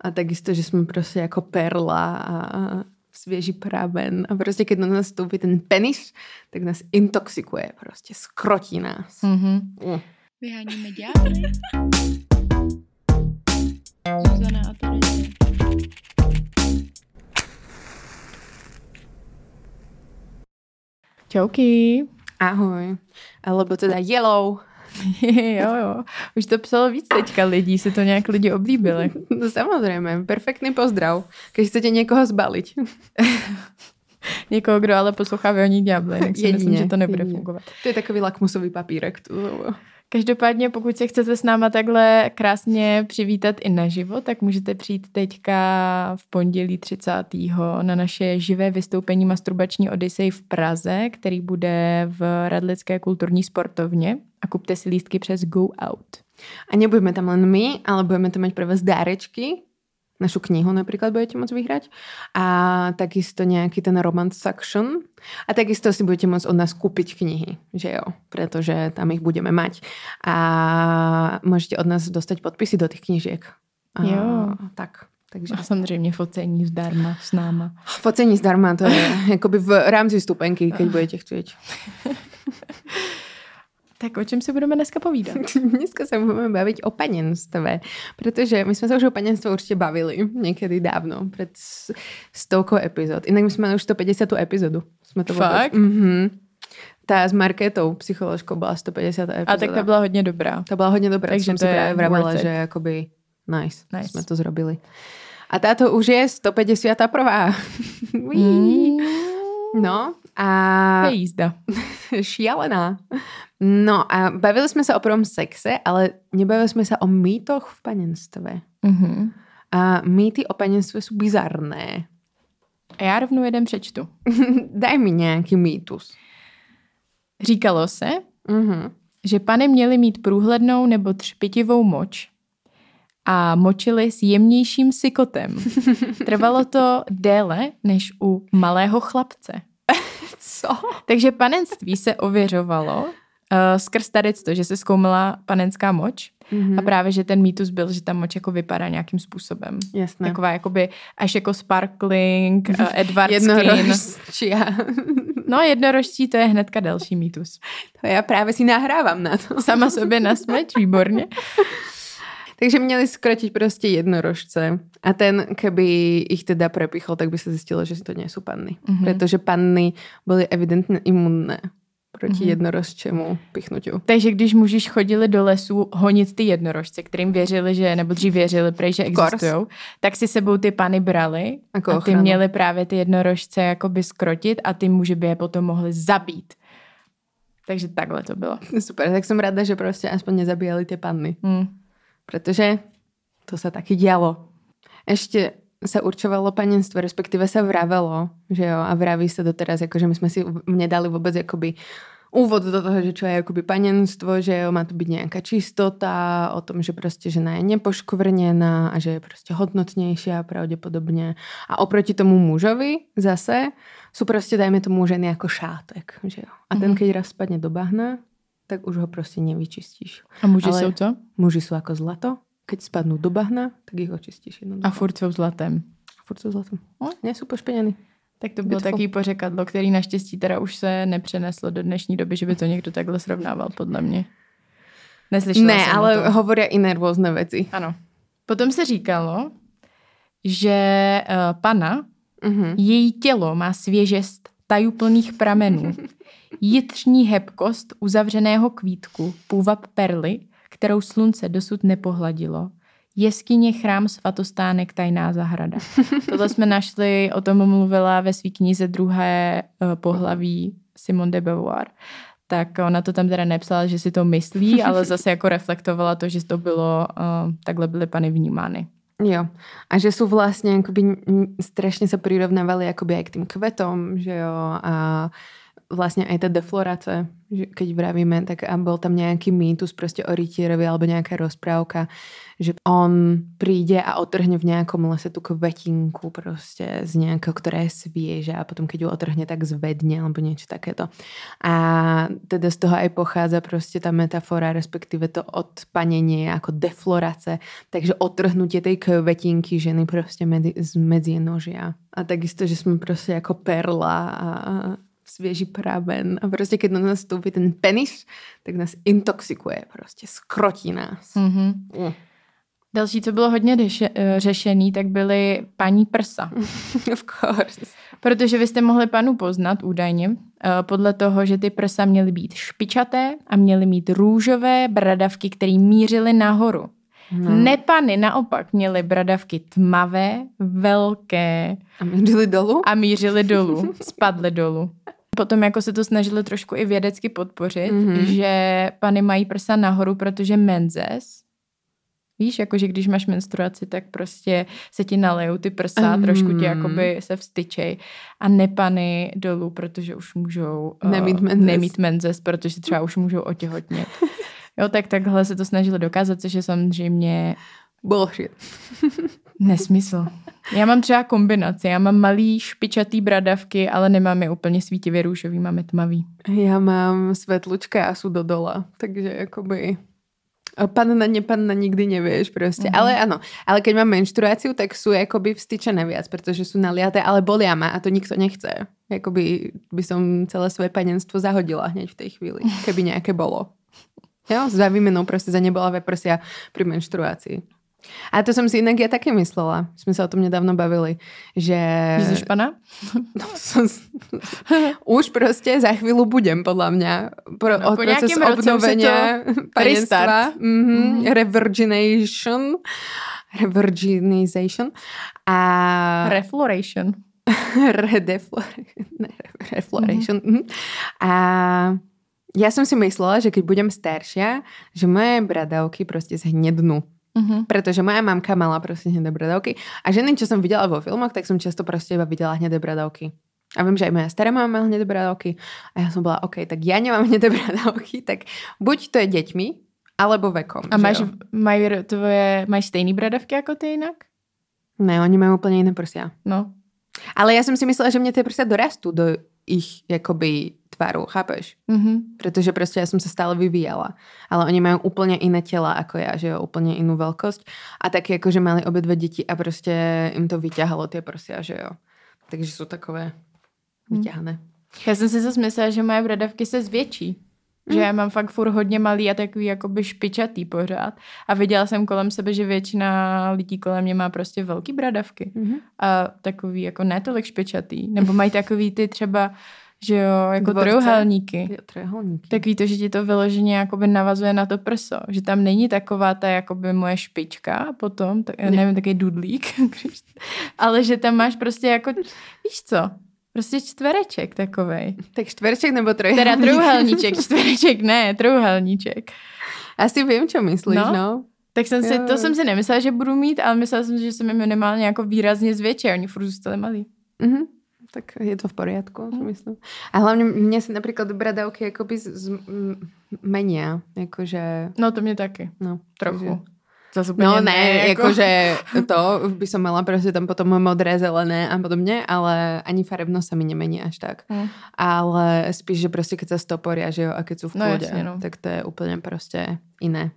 A takisto, že jsme prostě jako perla a svěží praven a prostě keď na nás vstoupí ten penis, tak nás intoxikuje, prostě skrotí nás. Mm-hmm. Mm. Vyháníme ďábly. Zuzana a. Čauky. Ahoj. Alebo teda yellow. jo, jo. Už to psalo víc teďka lidí, se to nějak lidi oblíbili. No samozřejmě, perfektný pozdrav, když chcete někoho zbalit. Někoho, kdo ale poslouchá Vyhoní ďábly, tak si jedině, myslím, že to nebude jedině. fungovat. To je takový lakmusový papírek. Tu. Každopádně, pokud se chcete s náma takhle krásně přivítat i naživo, tak můžete přijít teďka v pondělí 30. na naše živé vystoupení Masturbační Odyssey v Praze, který bude v Radlické kulturní sportovně a kupte si lístky přes Go Out. A nebudeme tam len my, ale budeme tam mať pre vás dárečky, našu knihu napríklad budete môcť vyhrať a takisto nejaký ten romance section a takisto si budete môcť od nás kúpiť knihy, že jo, pretože tam ich budeme mať a môžete od nás dostať podpisy do tých knižiek. A, jo. Tak. Takže... A samozřejmě focení zdarma s náma. Focení zdarma, to je jakoby v rámci stupenky, keď budete chcieť. Tak o čem si budeme dneska povídat? dneska se budeme bavit o panenstve, protože my jsme se už o panenstve určitě bavili někdy dávno, před stovkou epizod. Jinak my jsme už 150. epizodu. Jsme to Fakt? Mhm. Ta s Marketou, psycholožkou, byla 150. epizoda. A tak ta byla hodně dobrá. Ta byla hodně dobrá, Takže jsem to si je právě vravila, že jakoby nice, Nice. jsme to zrobili. A táto už je 151. Mm, No a... je jízda. Šialená. No a bavili jsme se o prvom sexe, ale nebavili jsme se o mýtoch v panenstve. Mhm. A mýty o panenstve jsou bizarné. A já rovnou jeden přečtu. Daj mi nějaký mýtus. Říkalo se, Mhm. že pany měly mít průhlednou nebo třpitivou moč a močili s jemnějším sykotem. Trvalo to déle než u malého chlapce. Co? Takže panenství se ověřovalo uh, skrz tady to, že se zkoumala panenská moč Mhm. a právě, že ten mýtus byl, že ta moč jako vypadá nějakým způsobem. Jasné. Taková jakoby až jako sparkling, uh, Edward Skin. Jednorožčia. No jednorožčí to je hnedka další mýtus. To já právě si nahrávám na to. Sama sobě na smeč, výborně. Takže měli skrotiť prostě jednorožce a ten, keby ich teda prepichol, tak by se zjistilo, že to sú panny. Mhm. Protože panny byly evidentně imunné proti Mhm. jednorožčemu pichnutiu. Takže když muži chodili do lesu honit ty jednorožce, kterým věřili, že, nebo dřív věřili, prej, že existují, tak si sebou ty pany brali Jako a ty ochranu. měli právě ty jednorožce jakoby skrotit a ty muži by je potom mohli zabít. Takže takhle to bylo. Super, tak jsem ráda, že prostě aspoň nezabíjali ty panny. Hmm. Protože to sa taky dialo. Ešte sa určovalo panenstvo, respektíve sa vravelo, že jo, a vraví sa doteraz, akože my sme si nedali vôbec akoby úvod do toho, že čo je akoby panenstvo, že jo, má to byť nejaká čistota, o tom, že prostě žena je nepoškvrnená a že je prostě hodnotnějšia pravděpodobně. A oproti tomu mužovi zase sú prostě, dajme tomu, ženy jako šátek, že jo. A ten, Mhm. keď raz spadne do bahna, tak už ho prostě nevyčistíš. A muži Ale- jsou co? Muži sú ako zlato, keď spadnú do bahna, tak ich očistíš jednoducho. A furt jsou zlatem. furt sú zlatom. No. Nie sú. Tak to bylo Beautiful. takový pořekadlo, který naštěstí teda už se nepřeneslo do dnešní doby, že by to někdo takhle srovnával, podle mě. Neslyšela Ne, jsem ale tom. hovoria iné rôzne veci. Ano. Potom se říkalo, že uh, pana, Mhm. její tělo má svěžest tajuplných pramenů, jitřní hebkost uzavřeného kvítku, půvab perly, kterou slunce dosud nepohladilo, jeskyně, chrám, svatostánek, tajná zahrada. Tohle jsme našli, o tom mluvila ve své knize druhé uh, pohlaví Simone de Beauvoir. Tak ona to tam teda nepsala, že si to myslí, ale zase jako reflektovala to, že to bylo, uh, takhle byly pany vnímány. Jo. A že sú vlastne akoby n- strašne sa prirovnávali akoby aj k tým kvetom, že jo. A vlastne aj tá deflorace, že keď vravíme, tak a bol tam nejaký mýtus proste o rytierovi alebo nejaká rozprávka, že on príde a otrhne v nejakom lese tú kvetinku proste z nejakého, ktorá je svieža a potom keď ju otrhne, tak zvedne alebo niečo takéto. A teda z toho aj pochádza proste tá metafora, respektíve to odpanenie ako deflorace, takže otrhnutie tej kvetinky ženy proste medzi, z medzie nožia. A takisto, že sme proste ako perla a svieži praven a prostě keď na nás vstoupí ten penis, tak nás intoxikuje, prostě skrotí nás. Mm-hmm. Mm. Další, co bylo hodně eh, řešený, tak byly paní prsa. Of course. Protože vy jste mohli panu poznat údajně eh, podle toho, že ty prsa měly být špičaté a měly mít růžové bradavky, které mířily nahoru. No. Nepany naopak měly bradavky tmavé, velké A mířili dolů? a mířily dolů, spadly dolů. Potom jako se to snažili trošku i vědecky podpořit, Mhm. mm-hmm. že pany mají prsa nahoru, protože menzes, víš, jakože když máš menstruaci, tak prostě se ti nalejou ty prsa, mm. trošku ti jakoby se vstyčej a nepany dolů, protože už můžou eh, Nemít menzes. nemít menzes, protože třeba už můžou otěhotnět. Jo, tak takhle se to snažili dokázat, což je samozřejmě Bullshit. Nesmysl. Já mám třeba kombinaci. Já mám malý špičatý bradavky, ale nemám je úplně svítivě růžový, mám je tmavý. Já mám svetlučka a do dola, takže jakoby panna, nepanna nikdy nevieš proste. Mhm. Mm-hmm. Ale áno, ale keď mám menštruáciu, tak sú jakoby vstyčené viac, pretože sú naliaté, ale bolia ma a to nikto nechce. Jakoby by som celé svoje panenstvo zahodila hneď v tej chvíli, keby nejaké bolo. Jo, za výmenou proste za nebolavé prsia pri menštruácii. A to som si inak ja také myslela. Sme sa o tom nedávno bavili, že... Víš pana? No, som, už proste za chvíľu budem, podľa mňa. Pro, No, po proces obnovenia panenstva. Mm-hmm. Mhm. Revirgination. Revirginization. A... Refloration. Redeflor- ne, refloration. Mm-hmm. A ja som si myslela, že keď budem staršia, že moje bradavky proste zhnednú. Mhm. Pretože moja mamka mala proste hnedé bradavky a ženy, čo som videla vo filmoch, tak som často proste iba videla hnedé bradavky. A viem, že aj moja stará mama mala hnedé bradavky a ja som bola, OK, tak ja nemám hnedé bradavky, tak buď to je deťmi, alebo vekom. A máš, mají tvoje, máš stejný bradavky jako ty jinak? Ne, oni majú úplne iné prsia. No. Ale ja som si myslela, že mne tie prsia dorastú do ich jakoby tvaru, chápeš? Mhm. Pretože proste ja som sa stále vyvíjala. Ale oni majú úplne iné tela ako ja, že jo, úplne inú veľkosť. A taky ako, že mali obidve deti a proste im to vyťahalo tie prsia, že jo. Takže sú takové vyťahané. Já jsem si zase myslela, že moje bradavky se zvětší. Že já mám fakt furt hodně malý a takový jakoby špičatý pořád. A viděla jsem kolem sebe, že většina lidí kolem mě má prostě velký bradavky. Mm-hmm. A takový jako ne tolik špičatý. Nebo mají takový ty třeba, že jo, jako Dvorce. trojuhelníky. Jo, trojuhelníky. Takový to, že ti to vyloženě jakoby navazuje na to prso. Že tam není taková ta jakoby moje špička a potom, tak, já nevím, takový dudlík. ale že tam máš prostě jako, víš co, prostě čtvereček takovej. tak štverček nebo trojuhelník? Teda trojuhelníček, čtvereček ne, trojuhelníček. Asi vím, čo myslíš, No. no. Tak jsem si, Jo. to jsem si nemyslela, že budu mít, ale myslela jsem, že jsem je minimálně jako výrazně zvětšila. Oni furt zůstali malí. Mhm. Tak je to v poriadku, si myslím. A hlavne mne sa napríklad bradavky akoby z, z, m- menia. Akože, No to mě taky, no. trochu. takže- Zas úplně No ne, jako... akože to by som mala proste tam potom modré, zelené a podobne, ale ani farebnosť sa mi nemení až tak. Hm. Ale spíš, že proste keď sa stoporia, že jo, a keď sú v No no. tak to je úplne proste iné.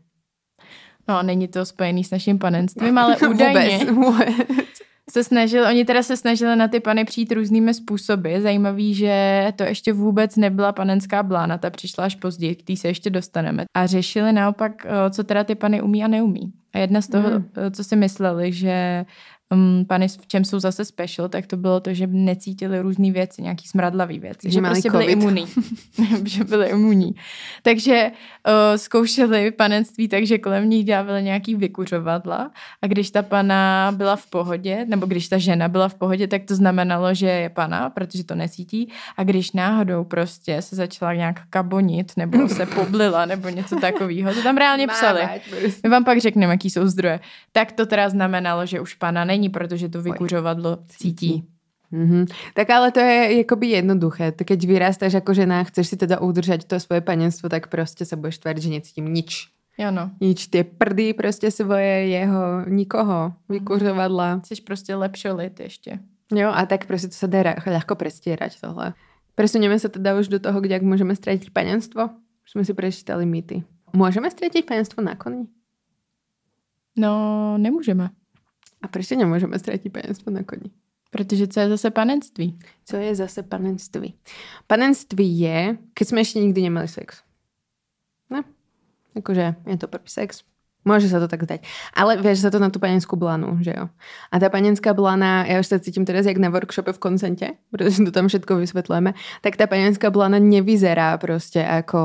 No, není to spojený s naším panenstvím, ale údajně Vůbec, vůbec. Se snažil, oni teda se snažili na ty pany přijít různými způsoby. Zajímavý, že to ještě vůbec nebyla panenská blána, ta přišla až později, k tý se ještě dostaneme. A řešili naopak, eh, co teda ty pany umí a neumí. A jedna z toho, Mm. eh, co si mysleli, že um, pany v čem jsou zase special, tak to bylo to, že necítili různé věci, nějaký smradlavý věci. Že Že, prostě byli covid. imunní. že byli imunní. Takže uh, zkoušeli panenství, takže kolem nich dávali nějaký vykuřovadla a když ta pana byla v pohodě, nebo když ta žena byla v pohodě, tak to znamenalo, že je pana, protože to nesítí a když náhodou prostě se začala nějak kabonit nebo se poblila nebo něco takového, to tam reálně psali. Prostě. My vám pak řekneme, jaký jsou zdroje. Tak to teda znamenalo, že už pana není, protože to vykuřovadlo cítí. Mhm. Tak ale to je jakoby jednoduché. Tak keď vyrastáš jako žena, chceš si teda udržať to svoje panenstvo, tak prostě se budeš tvářit, že necítím nič. Jo no. Nič, ty prdy prostě svoje, jeho, nikoho, vykuřovadla. Chceš prostě lepšolit ještě. Jo, a tak prostě to se dá ľahko prestierať tohle. Presuneme sa teda už do toho, kde ak môžeme stratiť panenstvo. Už sme si prečítali mýty. Môžeme stratiť panenstvo na koni? No, nemůžeme. A prečo nemôžeme stratiť panenstvo na koni? Protože co je zase panenství? Co je zase panenství? Panenství je, keď sme ešte nikdy nemali sex. Ne? Akože je to prvý sex. Môže sa to tak zdať. Ale vieš sa to na tú panenskú blanu, že jo? A tá panenská blana, ja už sa cítim teraz jak na workshope v koncente, pretože to tam všetko vysvetlujeme, tak tá panenská blana nevyzerá proste ako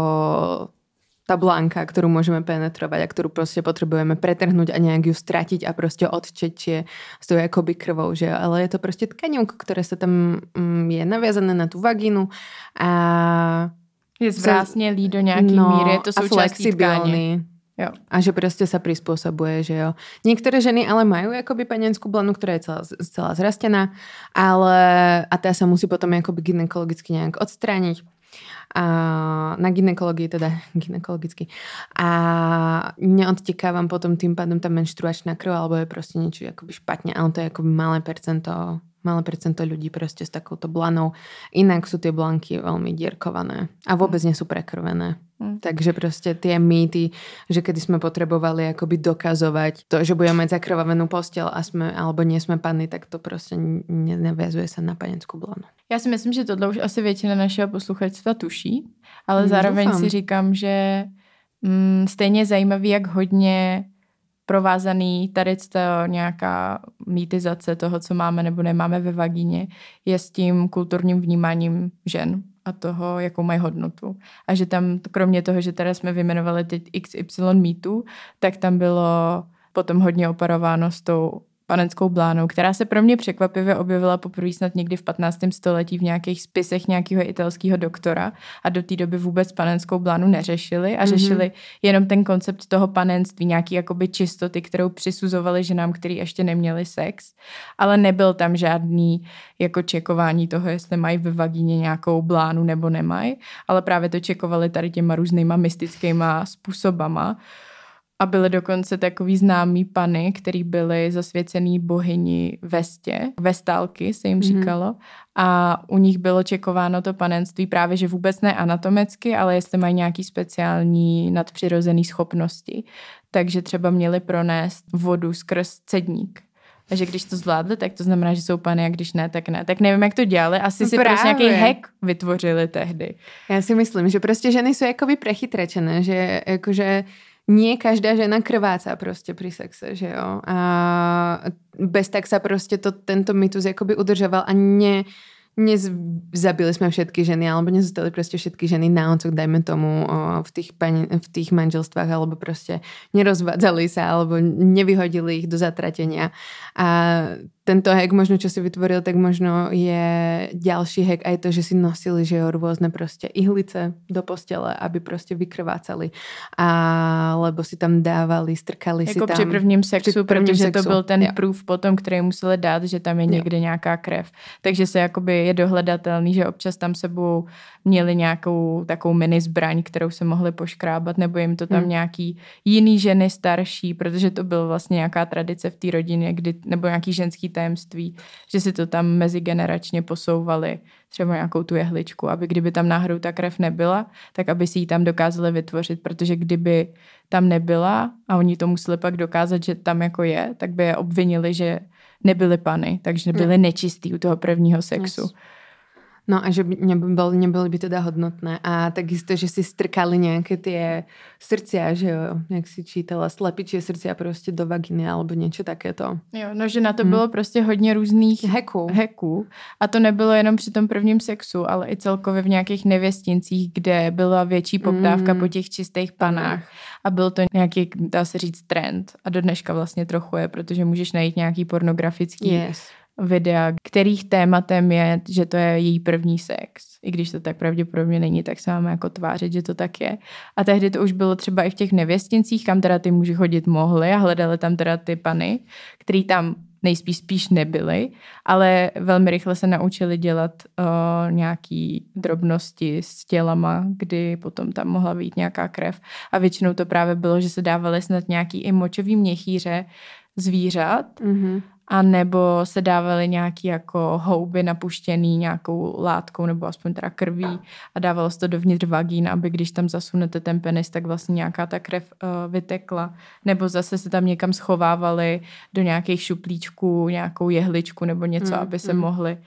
tá blanka, ktorú môžeme penetrovať a ktorú proste potrebujeme pretrhnúť a nejak ju stratiť a proste odčetie s tou akoby krvou, že? Ale je to proste tkanivko, ktoré sa tam mm, je naviazané na tú vagínu a Je zvrásnělý do nějaký no, míry, je to součástí tkáně. Jo. A že prostě sa prispôsobuje, že jo. Niektoré ženy ale majú akoby panenskú blanu, ktorá je celá, celá zrastená, ale a tá sa musí potom akoby gynekologicky nejak odstrániť. A na ginekologii teda gynekologicky. A neodteká vám potom tým pádom tá menštruačná krv, alebo je prostě niečo akoby špatne, ale to je akoby malé percento malé percento ľudí prostě s takouto blanou. Inak sú tie blanky veľmi dierkované a vôbec nie sú prekrvené. Mm. Takže prostě tie mýty, že kedy sme potrebovali akoby dokazovať to, že budeme mať zakrvavenú postel a sme, alebo nie sme panny, tak to prostě ne- neviazuje sa na panenskú blanu. Já si myslím, že tohle už asi většina našeho posluchačstva tuší, ale Hmm, zároveň doufám. si říkám, že mm, stejně zajímavý, jak hodně provázaný tady to nějaká mýtizace toho, co máme nebo nemáme ve vagíně, je s tím kulturním vnímáním žen a toho, jakou mají hodnotu. A že tam, kromě toho, že teda jsme vyjmenovali teď XY mýtů, tak tam bylo potom hodně operováno s tou panenskou blánou, která se pro mě překvapivě objevila poprvé snad někdy v 15. století v nějakých spisech nějakého italského doktora a do té doby vůbec panenskou blánu neřešili a Mhm. řešili jenom ten koncept toho panenství, nějaký jakoby čistoty, kterou přisuzovali ženám, který ještě neměli sex, ale nebyl tam žádný jako čekování toho, jestli mají ve vagíně nějakou blánu nebo nemají, ale právě to čekovali tady těma různýma mystickýma způsobama. A byly dokonce takový známý pany, který byly zasvěcený bohyni Vestě. Vestálky se jim Mhm. říkalo. A u nich bylo čekováno to panenství právě, že vůbec ne anatomicky, ale jestli mají nějaký speciální nadpřirozený schopnosti. Takže třeba měli pronést vodu skrz cedník. A že když to zvládli, tak to znamená, že jsou pany a když ne, tak ne. Tak nevím, jak to dělali. Asi No si prostě nějaký právě. hack vytvořili tehdy. Ja si myslím, že prostě ženy sú akoby prechytračené, že akože nie každá žena krváca prostě pri sexe, že jo. A bez tak sa prostě to, tento mytus akoby udržoval a ne, nezabili sme všetky ženy, alebo nezostali prostě všetky ženy na oncoch, dajme tomu, v tých, pani, v tých manželstvách, alebo prostě nerozvádzali sa, alebo nevyhodili ich do zatratenia. A tento hack možno, čo si vytvoril, tak možno je ďalší hack aj to, že si nosili, že jo, rôzne prostě ihlice do postele, aby prostě vykrvácali. A lebo si tam dávali, strkali si Jako tam. při prvním sexu, při prvním protože sexu, to byl ten jo. proof potom, který museli dát, že tam je Jo. někde nějaká krev. Takže se jakoby je dohledatelný, že občas tam sebou měli nějakou takovou mini zbraň, kterou se mohli poškrábat, nebo jim to tam Hmm. nějaký jiný ženy starší, protože to byl vlastně nějaká tradice v té rodině, kdy, nebo nějaký ženský tajemství, že si to tam mezigeneračně posouvali třeba nějakou tu jehličku, aby kdyby tam náhodou ta krev nebyla, tak aby si ji tam dokázali vytvořit, protože kdyby tam nebyla a oni to museli pak dokázat, že tam jako je, tak by je obvinili, že nebyly pany, takže byly nečistý u toho prvního sexu. Yes. No a že by nebyl, nebyly by teda hodnotné. A takisto, že si strkali nějaké tie srdcia, že jo, jak si čítala, slepičie srdcia prostě do vaginy alebo niečo takéto. Jo, no že na to Hmm. bylo prostě hodně různých Heku. heků. A to nebylo jenom při tom prvním sexu, ale i celkově v nějakých nevěstincích, kde byla větší poptávka Mm. po těch čistých panách. A byl to nějaký, dá se říct, trend. A do dneška vlastně trochu je, protože můžeš najít nějaký pornografický Yes. Videa, kterých tématem je, že to je její první sex. I když to tak pravděpodobně není, tak se máme jako tvářit, že to tak je. A tehdy to už bylo třeba i v těch nevěstincích, kam teda ty muži chodit mohli a hledali tam teda ty pany, který tam nejspíš spíš nebyly, ale velmi rychle se naučili dělat uh, nějaký drobnosti s tělama, kdy potom tam mohla být nějaká krev a většinou to právě bylo, že se dávaly snad nějaký i močový měchýře zvířat Mhm. A nebo se dávaly nějaký jako houby napuštěný nějakou látkou nebo aspoň teda krví a dávalo se to dovnitř vagín, aby když tam zasunete ten penis, tak vlastně nějaká ta krev uh, vytekla. Nebo zase se tam někam schovávali do nějakých šuplíčků, nějakou jehličku nebo něco, Mm, aby se mm. mohli uh,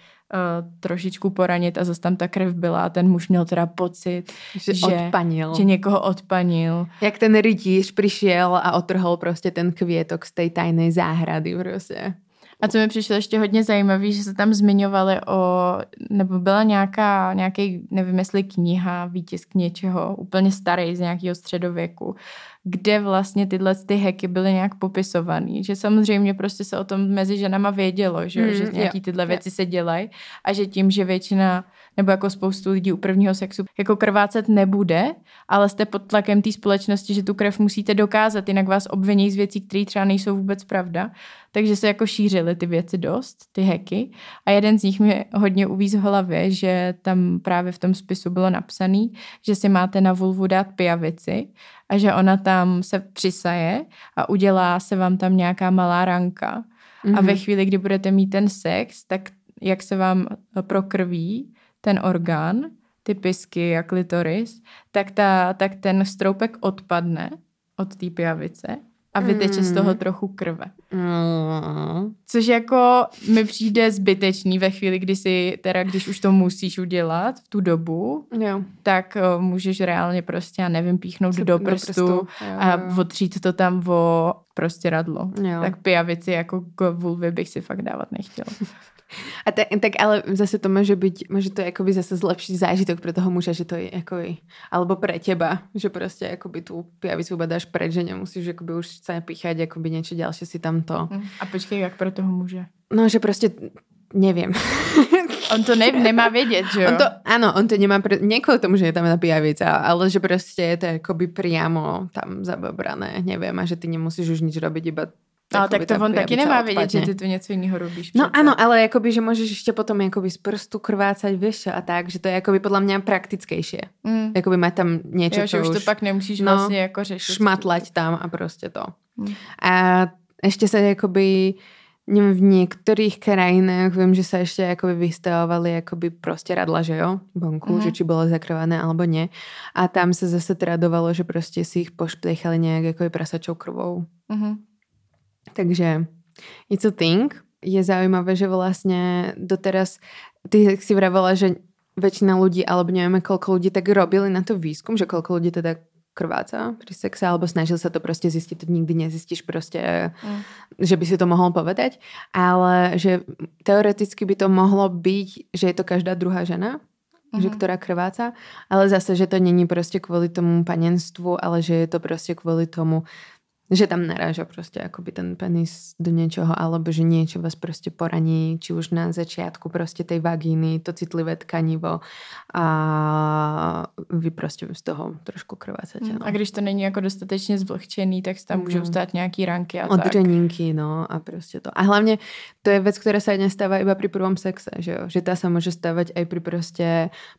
trošičku poranit a zase tam ta krev byla a ten muž měl teda pocit, Že, Že- odpanil. že někoho odpanil. Jak ten rytíř přišel a otrhol prostě ten květok z té tajné záhrady prostě. A co mi přišlo ještě hodně zajímavé, že se tam zmiňovali o, nebo byla nějaká, nějaký, nevím jestli kniha, výtisk něčeho, úplně starý z nějakého středověku, kde vlastně tyhle ty heky byly nějak popisovaný. Že samozřejmě prostě se o tom mezi ženama vědělo, že, Mm, že nějaký tyhle jo. věci se dělají a že tím, že většina nebo jako spoustu lidí u prvního sexu jako krvácet nebude, ale jste pod tlakem té společnosti, že tu krev musíte dokázat, jinak vás obviní z věcí, které třeba nejsou vůbec pravda. Takže se jako šířily ty věci dost, ty heky. A jeden z nich mi hodně uvíz v hlavě, že tam právě v tom spisu bylo napsaný, že si máte na vulvu dát pijavici a že ona tam se přisaje a udělá se vám tam nějaká malá ranka. Mhm. A ve chvíli, kdy budete mít ten sex, tak jak se vám prokrví ten orgán, ty pisky a klitoris, tak, ta, tak ten stroupek odpadne od té pijavice a vyteče z toho Mm. trochu krve. Mm. Což jako mi přijde zbytečný ve chvíli, kdy si, teda když už to musíš udělat v tu dobu, Jo. tak uh, můžeš reálně prostě, já nevím, píchnout do, prstu, Jo, a jo. otřít to tam o prostě radlo. Jo. Tak pijavici jako k vulvy bych si fakt dávat nechtěla. A te, tak ale zase to môže byť, môže to akoby zase zlepšiť zážitok pre toho muža, že to je akoby, alebo pre teba, že proste akoby tú pijavicu iba dáš preč, že nemusíš akoby už sa píchať, akoby niečo ďalšie si tam to. A počkej, jak pro toho muže? No, že proste neviem. On to ne, nemá vědět, že jo? On to, áno, on to nemá, pre, nie kvôli tomu, že je tam tá pijavica, ale že proste je to akoby priamo tam zababrané, neviem, a že ty nemusíš už nič robiť, iba Ale akoby tak to on taky nemá vědět, že ty tu něco jiného robíš. No přece. áno, ale akoby, že môžeš ešte potom akoby z prstu krvácať, vieš čo, a tak, že to je akoby podľa mňa praktickejšie. Mm. Akoby mať tam niečo, Jo, že už to pak nemusíš no, vlastně jako řešit. šmatlať tam a proste to. Mm. A ešte sa akoby neviem, v niektorých krajinách viem, že sa ešte akoby vystavovali akoby proste radla, že jo, vonku, Mhm. že či bolo zakrvané alebo nie. A tam sa zase tradovalo, že proste si ich pošpliechali nejak akoby prasačou krvou. Mhm. Takže a thing. Je zaujímavé, že vlastne doteraz, ty si vravela, že väčšina ľudí, alebo nevieme koľko ľudí, tak robili na to výskum, že koľko ľudí teda krváca pri sexe, alebo snažil sa to proste zistiť, to nikdy nezistíš proste, Mm. že by si to mohol povedať, ale že teoreticky by to mohlo byť, že je to každá druhá žena, že Mhm. ktorá krváca, ale zase, že to není proste kvôli tomu panenstvu, ale že je to proste kvôli tomu, že tam naráža proste akoby ten penis do niečoho, alebo že niečo vás proste poraní, či už na začiatku proste tej vagíny, to citlivé tkanivo a vy proste z toho trošku krvácate. No. A když to není jako dostatečně zvlhčený, tak se tam No. můžou stát nějaký ranky a tak. Odřeninky, no a proste to. A hlavne to je vec, ktorá sa nestáva iba pri prvom sexe, že jo? Že tá sa môže stávať aj pri proste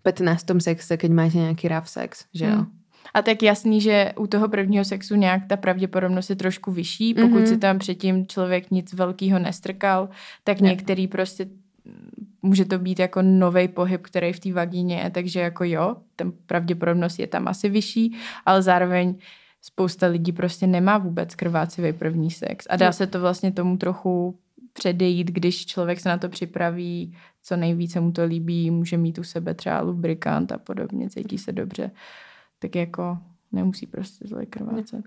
15. sexe, keď máte nejaký rough sex, že jo? Hmm. A tak jasný, že u toho prvního sexu nějak ta pravděpodobnost je trošku vyšší. Pokud Mhm. si tam předtím člověk nic velkého nestrkal, tak Ne. některý prostě může to být jako nový pohyb, který v té vagíně je, takže jako jo, ten pravděpodobnost je tam asi vyšší, ale zároveň spousta lidí prostě nemá vůbec krvácivý první sex. A dá se to vlastně tomu trochu předejít, když člověk se na to připraví, co nejvíce mu to líbí, může mít u sebe třeba lubrikant a podobně, cítí se dobře, tak jako nemusí prostě zle krvácet.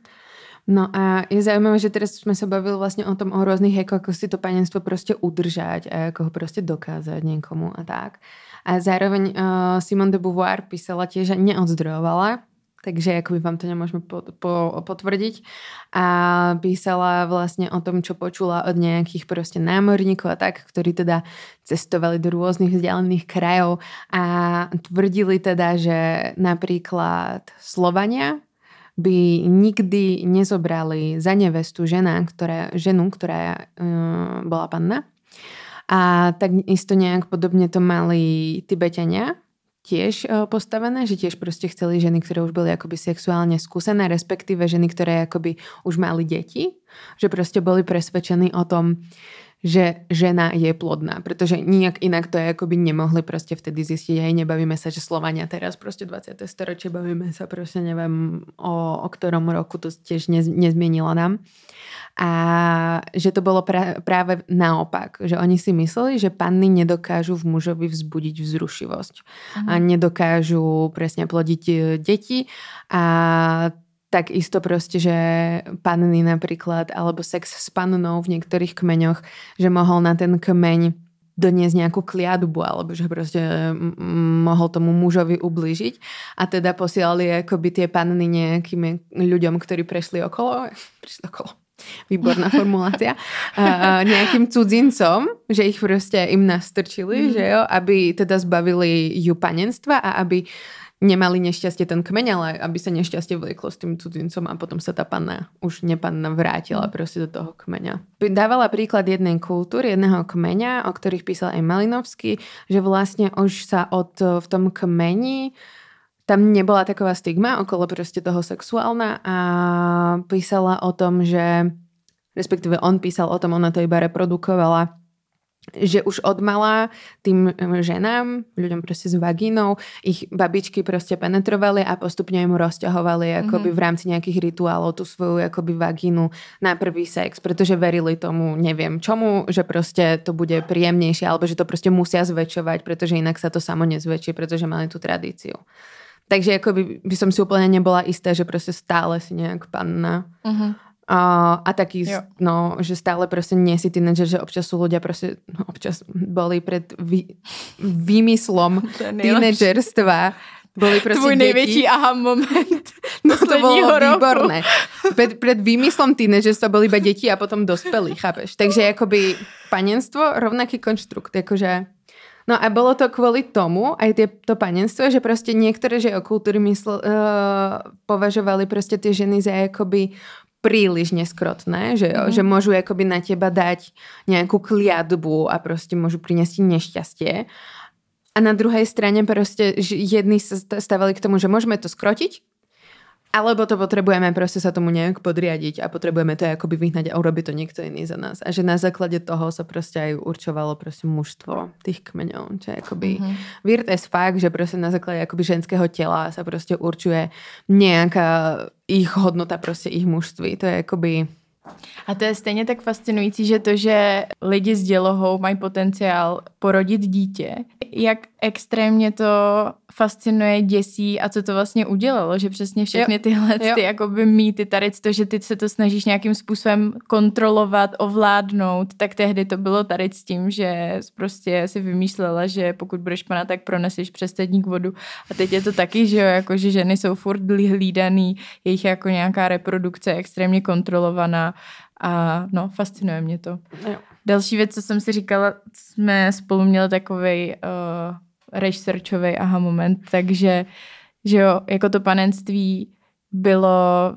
No a je zaujímavé, že teraz sme sa bavili vlastne o tom, o rôznych, ako, ako si to panenstvo proste udržať a ako ho proste dokázať niekomu a tak. A zároveň uh, Simone de Beauvoir písala tiež, že neodzdrojovala, takže akoby vám to nemôžeme po, po. A písala vlastne o tom, čo počula od nejakých proste námorníkov a tak, ktorí teda cestovali do rôznych vzdialených krajov a tvrdili teda, že napríklad Slovania by nikdy nezobrali za nevestu žena, ktorá, ženu, ktorá uh, bola panna. A tak isto nejak podobne to mali Tibetania, tiež uh, postavené, že tiež proste chceli ženy, ktoré už boli akoby sexuálne skúsené, respektíve ženy, ktoré akoby už mali deti, že proste boli presvedčení o tom, že žena je plodná, pretože nijak inak to je akoby nemohli proste vtedy zistiť. Aj nebavíme sa, že Slovania teraz proste 20. storočie, bavíme sa proste neviem o, o ktorom roku, to tiež nez, nezmienilo nám. A že to bolo pra, práve naopak, že oni si mysleli, že panny nedokážu v mužovi vzbudiť vzrušivosť uh-huh. a mhm. nedokážu presne plodiť e, deti a tak isto proste, že panny napríklad, alebo sex s pannou v niektorých kmeňoch, že mohol na ten kmeň doniesť nejakú kliadbu, alebo že proste mohol tomu mužovi ublížiť. A teda posielali akoby tie panny nejakým ľuďom, ktorí prešli okolo, prešli okolo, výborná formulácia, uh, nejakým cudzincom, že ich proste im nastrčili, mm. že jo, aby teda zbavili ju panenstva a aby nemali nešťastie ten kmeň, ale aby sa nešťastie vlieklo s tým cudzincom a potom sa tá panna, už nepanna vrátila proste do toho kmeňa. Dávala príklad jednej kultúry, jedného kmeňa, o ktorých písal aj Malinovský, že vlastne už sa od, v tom kmeni tam nebola taková stigma okolo proste toho sexuálna a písala o tom, že respektíve on písal o tom, ona to iba reprodukovala že už od mala tým ženám, ľuďom proste s vagínou, ich babičky proste penetrovali a postupne im rozťahovali mm-hmm. akoby v rámci nejakých rituálov tú svoju akoby vagínu na prvý sex, pretože verili tomu, neviem čomu, že proste to bude príjemnejšie alebo že to proste musia zväčšovať, pretože inak sa to samo nezväčší, pretože mali tú tradíciu. Takže akoby by som si úplne nebola istá, že proste stále si nejak panna. Mm-hmm a, a taký, jo. no, že stále proste nie si tínedžer, že občas sú ľudia proste, no, občas boli pred vý, výmyslom tínedžerstva. Boli proste Tvoj deti. nejväčší aha moment. No to bolo roku. výborné. Pred, pred výmyslom tínedžerstva boli iba deti a potom dospelí, chápeš? Takže akoby panenstvo, rovnaký konštrukt, akože No a bolo to kvôli tomu, aj tie, to panenstvo, že proste niektoré že o kultúry mysl, uh, považovali proste tie ženy za akoby príliš neskrotné, že, jo, mm. že môžu akoby na teba dať nejakú kliatbu a proste môžu priniesť nešťastie. A na druhej strane proste jedni sa stavali k tomu, že môžeme to skrotiť, alebo to potrebujeme proste sa tomu nejak podriadiť a potrebujeme to akoby vyhnať a urobiť to niekto iný za nás. A že na základe toho sa proste aj určovalo proste mužstvo tých kmeňov. Čo je akoby mm-hmm. weird as fact, že proste na základe akoby ženského tela sa proste určuje nejaká ich hodnota proste ich mužství. To je akoby a to je stejně tak fascinující, že to, že lidi s dělohou mají potenciál porodit dítě, jak extrémně to fascinuje, děsí a co to vlastně udělalo, že přesně všechny tyhle jo. ty jakoby mýty, tady to, že ty se to snažíš nějakým způsobem kontrolovat, ovládnout, tak tehdy to bylo tady s tím, že prostě si vymýšlela, že pokud budeš pana, tak proneseš přes vodu a teď je to taky, že jo, jako že ženy jsou furt hlídaný, jejich jako nějaká reprodukce je extrémně kontrolovaná a no, fascinuje mě to. Jo. Další věc, co jsem si říkala, jsme spolu měli takový uh, researchový aha moment, takže že jo, jako to panenství bylo,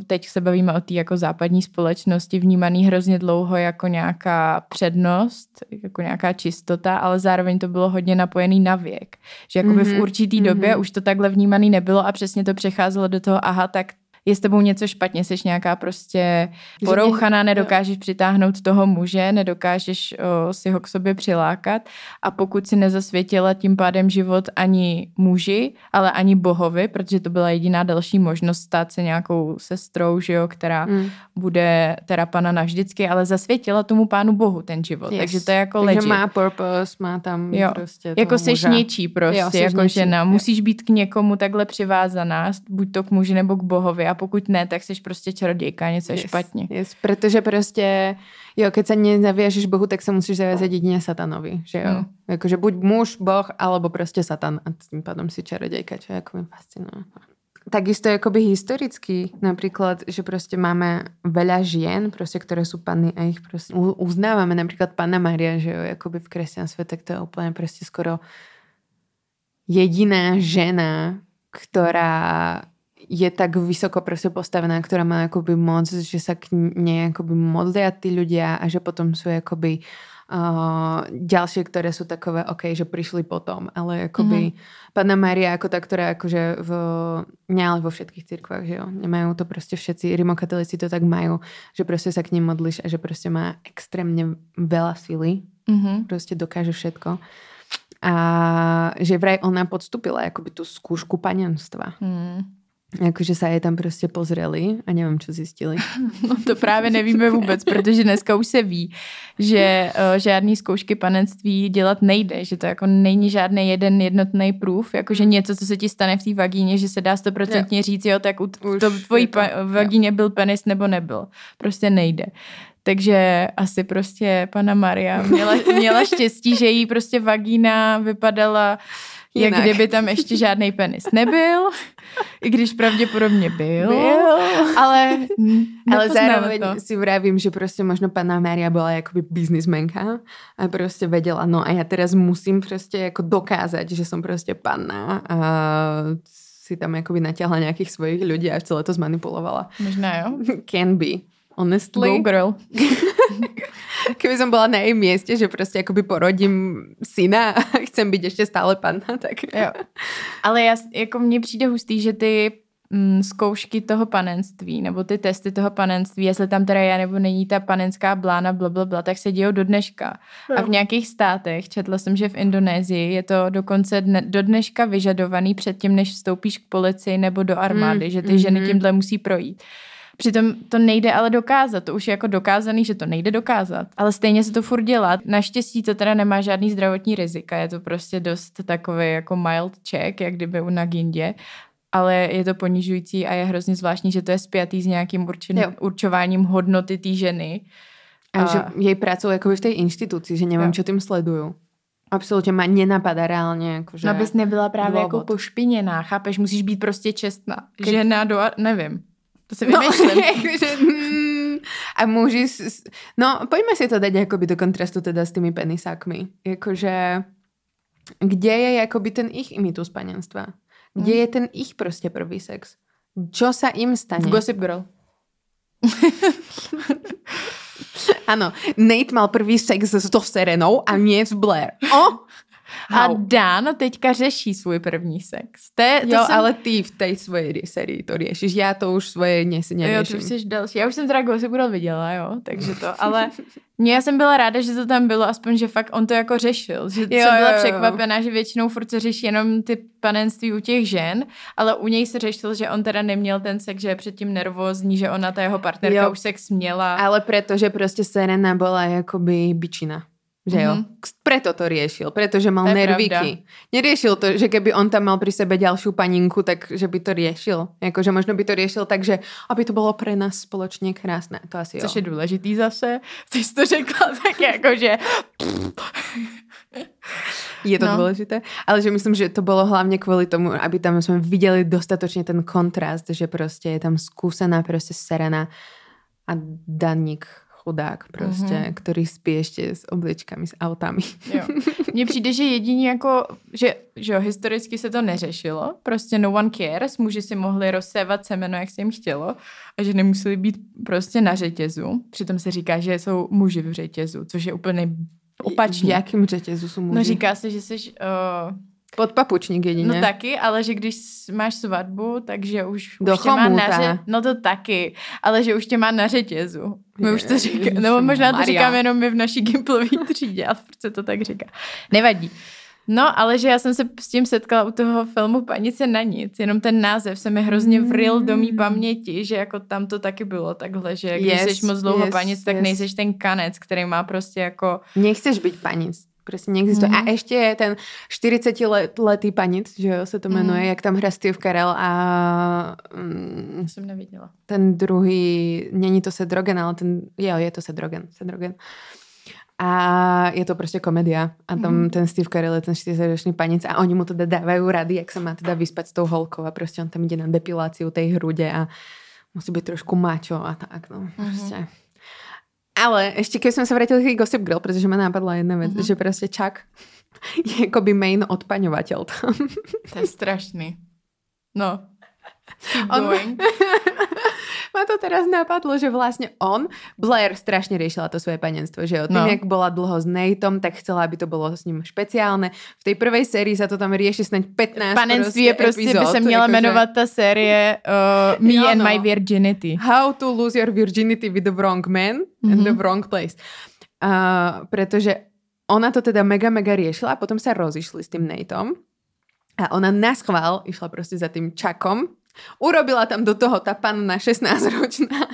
teď se bavíme o té jako západní společnosti, vnímaný hrozně dlouho jako nějaká přednost, jako nějaká čistota, ale zároveň to bylo hodně napojený na věk. Že jakoby mm-hmm. v určitý době mm-hmm. už to takhle vnímaný nebylo a přesně to přecházelo do toho, aha, tak je s tebou něco špatně, jsi nějaká prostě porouchaná, nedokážeš přitáhnout toho muže, nedokážeš o, si ho k sobě přilákat a pokud si nezasvětila tím pádem život ani muži, ale ani bohovi, protože to byla jediná další možnost stát se nějakou sestrou, že jo, která mm. bude teda pana navždycky, ale zasvětila tomu pánu bohu ten život. Yes. Takže to je jako Takže legit. má purpose, má tam jo. prostě Jako seš muža. něčí prostě, jo, jako něčí. žena. Musíš být k někomu takhle přivázaná, buď to k muži nebo k bohovi a pokud ne, tak jsi prostě čarodějka, něco yes, je špatně. Yes, protože prostě, jo, keď se nezavěžeš Bohu, tak se musíš zavězat jedině satanovi, že jo. Mm. Jakože buď muž, boh, alebo prostě satan a tím pádem si čarodějka, čo je jako fascinuje. Takisto akoby historicky napríklad, že proste máme veľa žien, proste, ktoré sú panny a ich proste uznávame. Napríklad Panna Maria, že jo, akoby v kresťanstve, tak to je úplne proste skoro jediná žena, ktorá je tak vysoko proste postavená, ktorá má akoby moc, že sa k nej akoby modlia tí ľudia a že potom sú akoby Uh, ďalšie, ktoré sú takové, OK, že prišli potom, ale akoby mm-hmm. Pana Maria ako tá, ktorá akože v, nie ale vo všetkých cirkvách, že jo, nemajú to proste všetci, rimokatolíci to tak majú, že proste sa k ním modlíš a že proste má extrémne veľa sily, mm-hmm. proste dokáže všetko. A že vraj ona podstúpila akoby tú skúšku panenstva. Mm. Jakože se je tam prostě pozreli a nevím, co zjistili. No to právě nevíme vůbec, protože dneska už se ví, že uh, žádný zkoušky panenství dělat nejde, že to jako není žádný jeden jednotný průf, jakože něco, co se ti stane v té vagíně, že se dá stoprocentně říct, jo, tak u to tvojí pa- vagíně byl penis nebo nebyl. Prostě nejde. Takže asi prostě pana Maria měla, měla štěstí, že jí prostě vagína vypadala Jinak. jak kdyby tam ještě žádný penis nebyl, i když pravděpodobně byl, byl. ale Ale zároveň to. si vravím, že prostě možno pana Maria byla jakoby biznismenka a prostě věděla, no a já teraz musím prostě jako dokázat, že jsem prostě panna a si tam jakoby natiahla nějakých svojich lidí a celé to zmanipulovala. Možná jo. Can be honestly. Go girl. Keby som bola na jej mieste, že prostě akoby porodím syna a chcem být ještě stále panna, tak... Jo. Ale já, jako mně přijde hustý, že ty mm, zkoušky toho panenství, nebo ty testy toho panenství, jestli tam teda je nebo není ta panenská blána, blablabla, bla, bla, tak se dějou do dneška. No. A v nějakých státech, četla jsem, že v Indonésii je to dokonce dne, do dneška vyžadovaný předtím, než vstoupíš k policii nebo do armády, mm, že ty mm-hmm. ženy tímhle musí projít. Přitom to nejde ale dokázat, to už je jako dokázaný, že to nejde dokázat, ale stejně se to furt dělá. Naštěstí to teda nemá žádný zdravotní rizika, je to prostě dost takový jako mild check, jak kdyby u Nagindě, ale je to ponižující a je hrozně zvláštní, že to je spjatý s nějakým určen, určováním hodnoty té ženy. A, a že jej pracují jako v té instituci, že nevím, co tím sledují. Absolutně má nenapadá reálně. Jako, že no, abys nebyla právě jako důvod. jako pošpiněná, chápeš? Musíš být prostě čestná. Keď... Žena do... nevím. To si no, vymýšlím. No, a muži... No, pojďme si to dať jakoby do kontrastu teda s tými penisákmi. Jakože... Kde je jakoby ten ich imitus panenstva? Kde hmm. je ten ich prostě prvý sex? Čo sa im stane? V Gossip Girl. Ano, Nate mal prvý sex s to Serenou a nie s Blair. A Dan teďka řeší svůj první sex. To je, to jo, jsem... ale ty v té svojej sérii to řešíš. Já to už svoje neřeším. Jo, ty jsi další. Já už jsem teda Gossip Girl viděla, jo, takže to, ale mě já jsem byla ráda, že to tam bylo, aspoň, že fakt on to jako řešil. Že jo, jsem byla jo, jo. překvapená, že většinou furt se řeší jenom ty panenství u těch žen, ale u něj se řešil, že on teda neměl ten sex, že je předtím nervózní, že ona, ta jeho partnerka jo. už sex měla. Ale protože prostě Serena byla jakoby bičina. Že jo? Mm-hmm. Preto to riešil, pretože mal to nervíky. Neriešil to, že keby on tam mal pri sebe ďalšiu paninku, tak že by to riešil. Jakože možno by to riešil tak, že aby to bylo pre nás spoločně krásné. To asi Což jo. je důležitý zase. Ty jsi to řekla tak jakože... Je to no. důležité, ale že myslím, že to bylo hlavně kvůli tomu, aby tam jsme viděli dostatočně ten kontrast, že prostě je tam zkusená prostě Serena a Daník chudák prostě, mm-hmm. který spí ještě s obličkami, s autami. Jo. Mně přijde, že jediní jako, že, že jo, historicky se to neřešilo, prostě no one cares, muži si mohli rozsévat semeno, jak se jim chtělo a že nemuseli být prostě na řetězu. Přitom se říká, že jsou muži v řetězu, což je úplně opačně. V jakém řetězu jsou muži? No říká se, že jsi uh, pod papučník jedině. No taky, ale že když máš svatbu, takže už, Do už tě má na ře... No to taky, ale že už tě má na řetězu. My je, už to říkáme, nebo možná Maria. to říkáme jenom my v naší Gimplové třídě, ale proč se to tak říká. Nevadí. No, ale že já jsem se s tím setkala u toho filmu Panice na nic, jenom ten název se mi hrozně vril do mý paměti, že jako tam to taky bylo takhle, že když yes, jsi moc dlouho yes, panic, tak yes. nejseš ten kanec, který má prostě jako... Nechceš být panic. Prostě neexistuje. Mm-hmm. A ještě je ten 40 letý panic, že jo, se to jmenuje, mm-hmm. jak tam hra Steve Carell a... Mm, jsem neviděla. Ten druhý, není to Seth Rogen, ale ten, jo, je to Seth Rogen, Seth Rogen. A je to prostě komedia. A tam mm. ten Steve Carell je ten 40-ročný panic a oni mu teda dávají rady, jak se má teda vyspat s tou holkou a prostě on tam jde na depilaci té hrudě a musí být trošku mačo a tak, no. Mm-hmm. Ale ještě když jsme se vrátili k Gossip Girl, protože mi napadla jedna věc, mm-hmm. že prostě Chuck je by main odpaňovatel tam. To je strašný. No. On-. Ma to teraz napadlo, že vlastne on, Blair strašne riešila to svoje panenstvo, že jo. Tým, No. jak bola dlho s Nateom, tak chcela, aby to bolo s ním špeciálne. V tej prvej sérii sa to tam rieši snáď 15 Panenství je prostě, by epizód, se měla akože jmenovat ta série uh, Me Jo, and no. My Virginity. How to lose your virginity with the wrong man and the Mhm. wrong place. Uh, pretože ona to teda mega, mega riešila a potom sa rozišli s tým Nateom a ona na schvál išla proste za tým Chuckom. Urobila tam do toho tá panna 16-ročná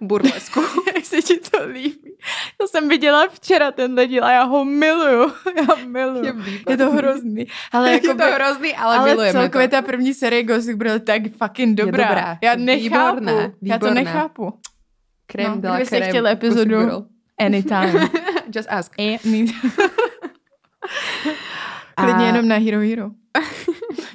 burlesku. Jak se ti to líbí. To jsem viděla včera tenhle díl a já ho miluju. Já miluju. Je Je, to hrozný. Ale, je jako to hrozný, ale, ale milujeme celkově to. ta první série Gossip Girl tak fucking dobrá. dobrá. Já nechápu. Výborná, Já to výborná. nechápu. Krém No, de la kdybyste crème, chtěli Gossip epizodu-. Anytime. Just ask. Klidně jenom na Hero Hero.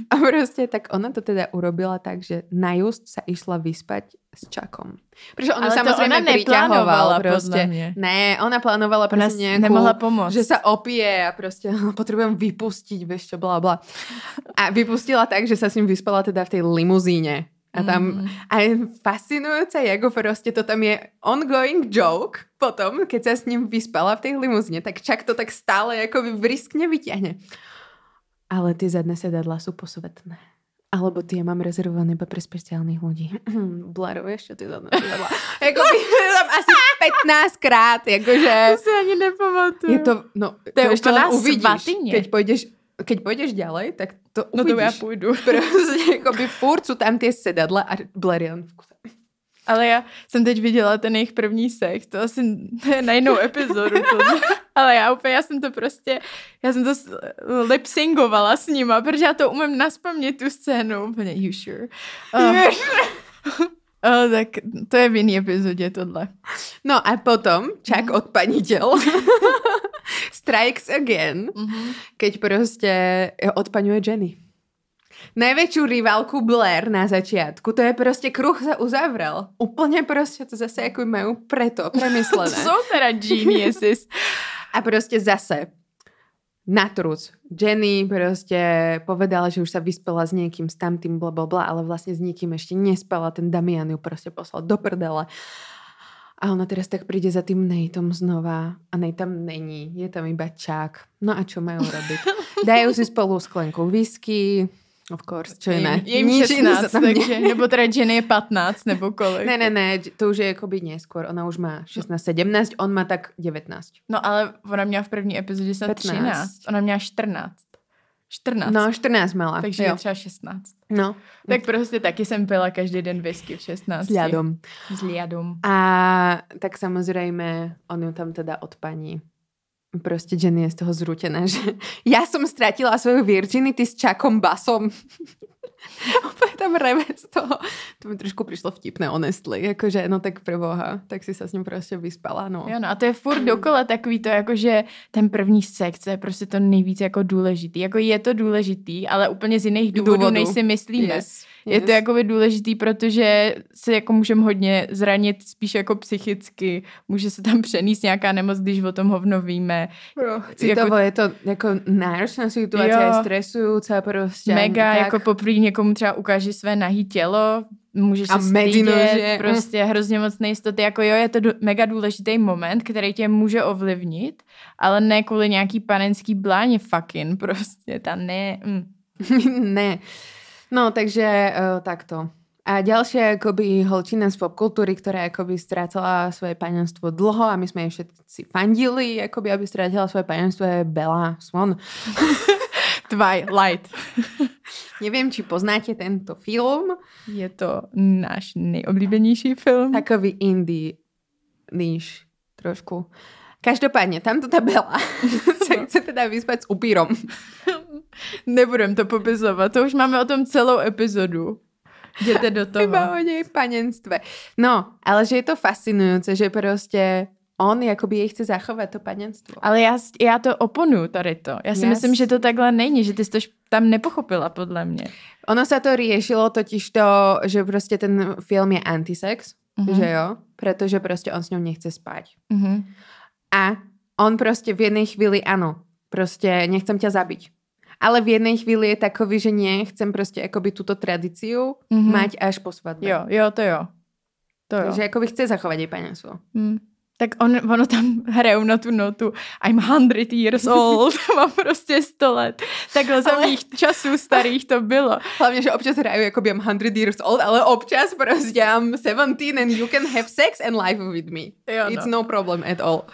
A proste tak ona to teda urobila tak, že na just sa išla vyspať s Čakom. Pretože ono Ale to samozrejme ona neplánovala, mňa. Ne, ona plánovala Ona proste s- nejakú... nemohla pomôcť. Že sa opije a proste potrebujem vypustiť, vieš čo, bla bla. A vypustila tak, že sa s ním vyspala teda v tej limuzíne. A tam, Mm. a je fascinujúce, ako proste to tam je ongoing joke potom, keď sa s ním vyspala v tej limuzine, tak čak to tak stále ako briskne vyťahne. Ale tie zadné sedadla sú posvetné. Alebo tie mám rezervované iba pre špeciálnych ľudí. Blaruješ, čo tie zadné sedadla? Jako by tam asi 15 krát, jakože... To si ani nepamatuju. Je to, no, to, je ešte úplná len uvidíš. svatyně. Keď pôjdeš, keď pôjdeš ďalej, tak to No to já půjdu. Proste, akoby furt sú tam tie sedadla a len v kuse. Ale já jsem teď viděla ten jejich první sex, to asi na jinou epizodu. tohle. Ale já úplně, já jsem to prostě, já jsem to lipsingovala s nima, protože já to umím naspamět tu scénu. Úplně, you sure? Uh, uh, tak to je v jiný epizodě tohle. No a potom Chuck Mhm. odpaniteľ strikes again, keď proste odpaňuje Jenny. Najväčšiu rivalku Blair na začiatku, to je proste kruh sa uzavrel. Úplne proste to zase ako majú preto To premyslené. jsou teda geniuses. A proste zase na truc. Jenny proste povedala, že už sa vyspela s niekým, s tamtým, bla, bla, bla, ale vlastne s nikým ešte nespala. Ten Damian ju proste poslal do prdele. A ona teraz tak príde za tým Nateom znova a Nate tam není. Je tam iba čák. No a čo majú robiť? Dajú si spolu sklenku whisky, of course, čo. Je jim Nič iné sa 16, tam ne- takže, nebo teda Jenny je 15, nebo kolik. Ne, ne, ne, to už je akoby neskôr. Ona už má 16, 17, on má tak 19. No ale ona měla v první epizodě snad 15. 13. Ona měla 14. 14. No, 14 mala. takže jo. je třeba 16. No, Tak prostě taky jsem pila každý den whisky v 16. s ľadom. S ľadom. A tak samozrejme, on ju tam teda odpaní. Proste Jenny je z toho zrútená, že ja som stratila svoju virginity s Čakom Basom. Úplne tam reve z toho. To mi trošku prišlo vtipné, honestly. Jakože, no tak preboha, tak si sa s ním proste vyspala, no. Jo, no a to je furt dokola takový to, jako že ten první sex je prostě to nejvíc jako důležitý. Jako je to důležitý, ale úplně z jiných důvodů, Důvodů. než si myslíme. Yes, Je to jakoby důležitý, protože se jako můžeme hodně zranit spíš jako psychicky. Může se tam přenést nějaká nemoc, když o tom hovno víme. Citovo je to jako náročná situácia, Jo. je stresujúca proste. Mega, tak. jako poprvé někomu třeba ukáže své nahý tělo, můžeš A se stydět, mm. prostě hrozně moc nejistoty. Jako jo, je to du- mega důležitý moment, který tě může ovlivnit, ale ne kvůli nějaký panenský bláně fucking, prostě ta ne. Mm. ne. No, takže uh, takto. A ďalšia akoby holčina z popkultúry, ktorá akoby strácala svoje panenstvo dlho a my sme jej všetci fandili, akoby aby strátila svoje panenstvo je Bella Swan. Twilight. Neviem, či poznáte tento film. Je to náš nejoblíbenější film. Takový indie níž trošku. Každopádne, tamto tá Bella sa chce teda vyspať s upírom. Nebudem to popisovat, to už máme o tom celou epizodu. Jděte do toho. Iba o nej panenstve. No, ale že je to fascinujúce, že proste on jakoby jej chce zachovať to panenstvo. Ale já, já to oponuju tady to. Já si Yes. myslím, že to takhle není, že ty jsi to tam nepochopila podle mě. Ono sa to riešilo totiž to, že proste ten film je antisex, Mhm. že jo? Pretože proste on s ňou nechce spať. Mhm. A on proste v jednej chvíli, áno, proste nechcem ťa zabiť. Ale v jednej chvíli je takový, že nie, chcem prostě akoby túto tradíciu Mhm. mm-hmm. mať až po svadbe. Jo, jo, to jo. To jo. Takže akoby chce zachovať jej panenstvo. Hmm. Tak on, ono tam hrajou na tu notu I'm 100 years old, mám prostě 100 let. Takhle za Ale- mých časů starých to bylo. Hlavne, že občas hrajú, akoby I'm 100 years old, ale občas prostě I'm 17 and you can have sex and life with me. Jo, It's no. no problem at all.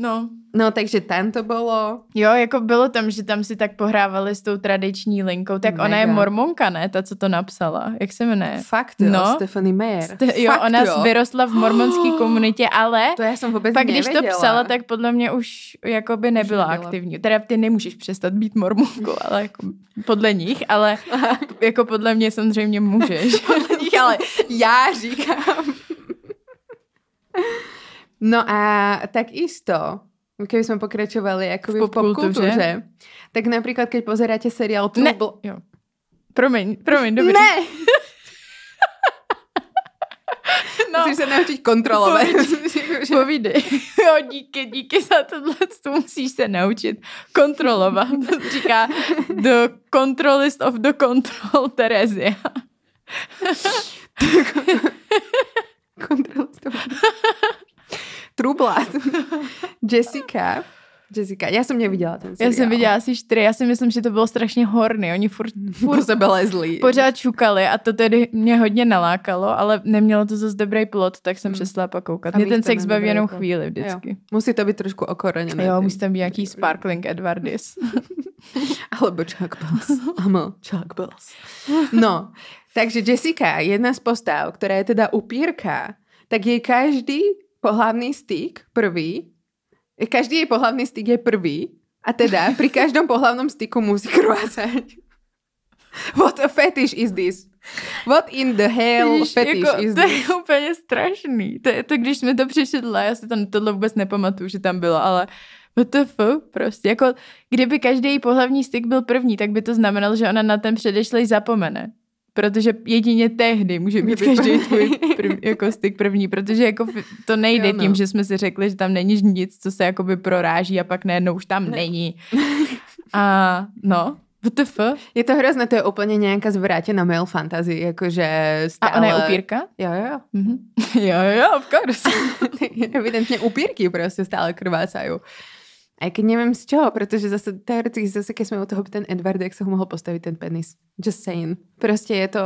No. No, takže tam to bolo... Jo, jako bylo tam, že tam si tak pohrávali s tou tradiční linkou. Tak ona je Mega. mormonka, ne? Ta, co to napsala. Jak se jmenuje? Fakt jo, No. Stephanie Mayer. Ste- jo, Fakt ona jo. vyrostla v mormonské komunitě, ale To já jsem vůbec pak když to nevěděla. psala, tak podle mě už jakoby nebyla nebyla. aktivní. Teda ty nemůžeš přestat být mormonkou, ale jako podle nich, ale jako podle mě samozřejmě můžeš. ale já říkám. No a tak isto, keby sme pokračovali akoby v popkultúre, tak napríklad keď pozeráte seriál True Ne, Bl- jo. Promiň, promiň, dobrý. Ne! no, Musíš sa naučiť kontrolovať. povídej. Jo, díky, díky za tohle, to musíš se naučit kontrolovat. Říká the controlist of the control Terezia. Kontrolista. True Blood. Jessica. Jessica, já jsem neviděla ten Já seriál. jsem viděla asi čtyři, já si myslím, že to bylo strašně horny. Oni furt, furt sebe lezli. pořád čukali a to tedy mě hodně nalákalo, ale nemělo to zase dobrý plot, tak jsem Hmm. přestala pak koukat. A Mě ten sex baví jenom chvíli vždycky. Musí to být trošku okoreněné. Jo, musí tam být nějaký sparkling Edwardis. Alebo Chuck Bells. Áno, Chuck Bells. No, takže Jessica, jedna z postav, která je teda upírka, tak jej každý pohlavný styk prvý, každý jej pohlavný styk je prvý a teda pri každom pohlavnom styku musí krvácať. What a fetish is this? What in the hell Víš, fetish jako, is to this? je úplně strašný. To je to, když jsme to přečetla, já si tam tohle vůbec nepamatuju, že tam bylo, ale WTF, prostě. Jako, kdyby každý její pohlavní styk byl první, tak by to znamenalo, že ona na ten předešlej zapomene. Protože jedině tehdy může být každý tvůj prv, jako styk první, protože jako to nejde Jo, no. tím, že jsme si řekli, že tam není nic, co se jakoby proráží a pak najednou už tam Ne. není. A no, WTF. Je to hrozné, to je úplně nějaká zvrátená male fantasy, jakože stále... A ona je upírka? Jo, jo, jo. Mhm. jo, jo, of course. Evidentně upírky prostě stále krvácají. A keď nevím z čeho, protože zase teoreticky zase, keď jsme u toho ten Edward, jak se ho mohl postavit ten penis. Just saying. Prostě je to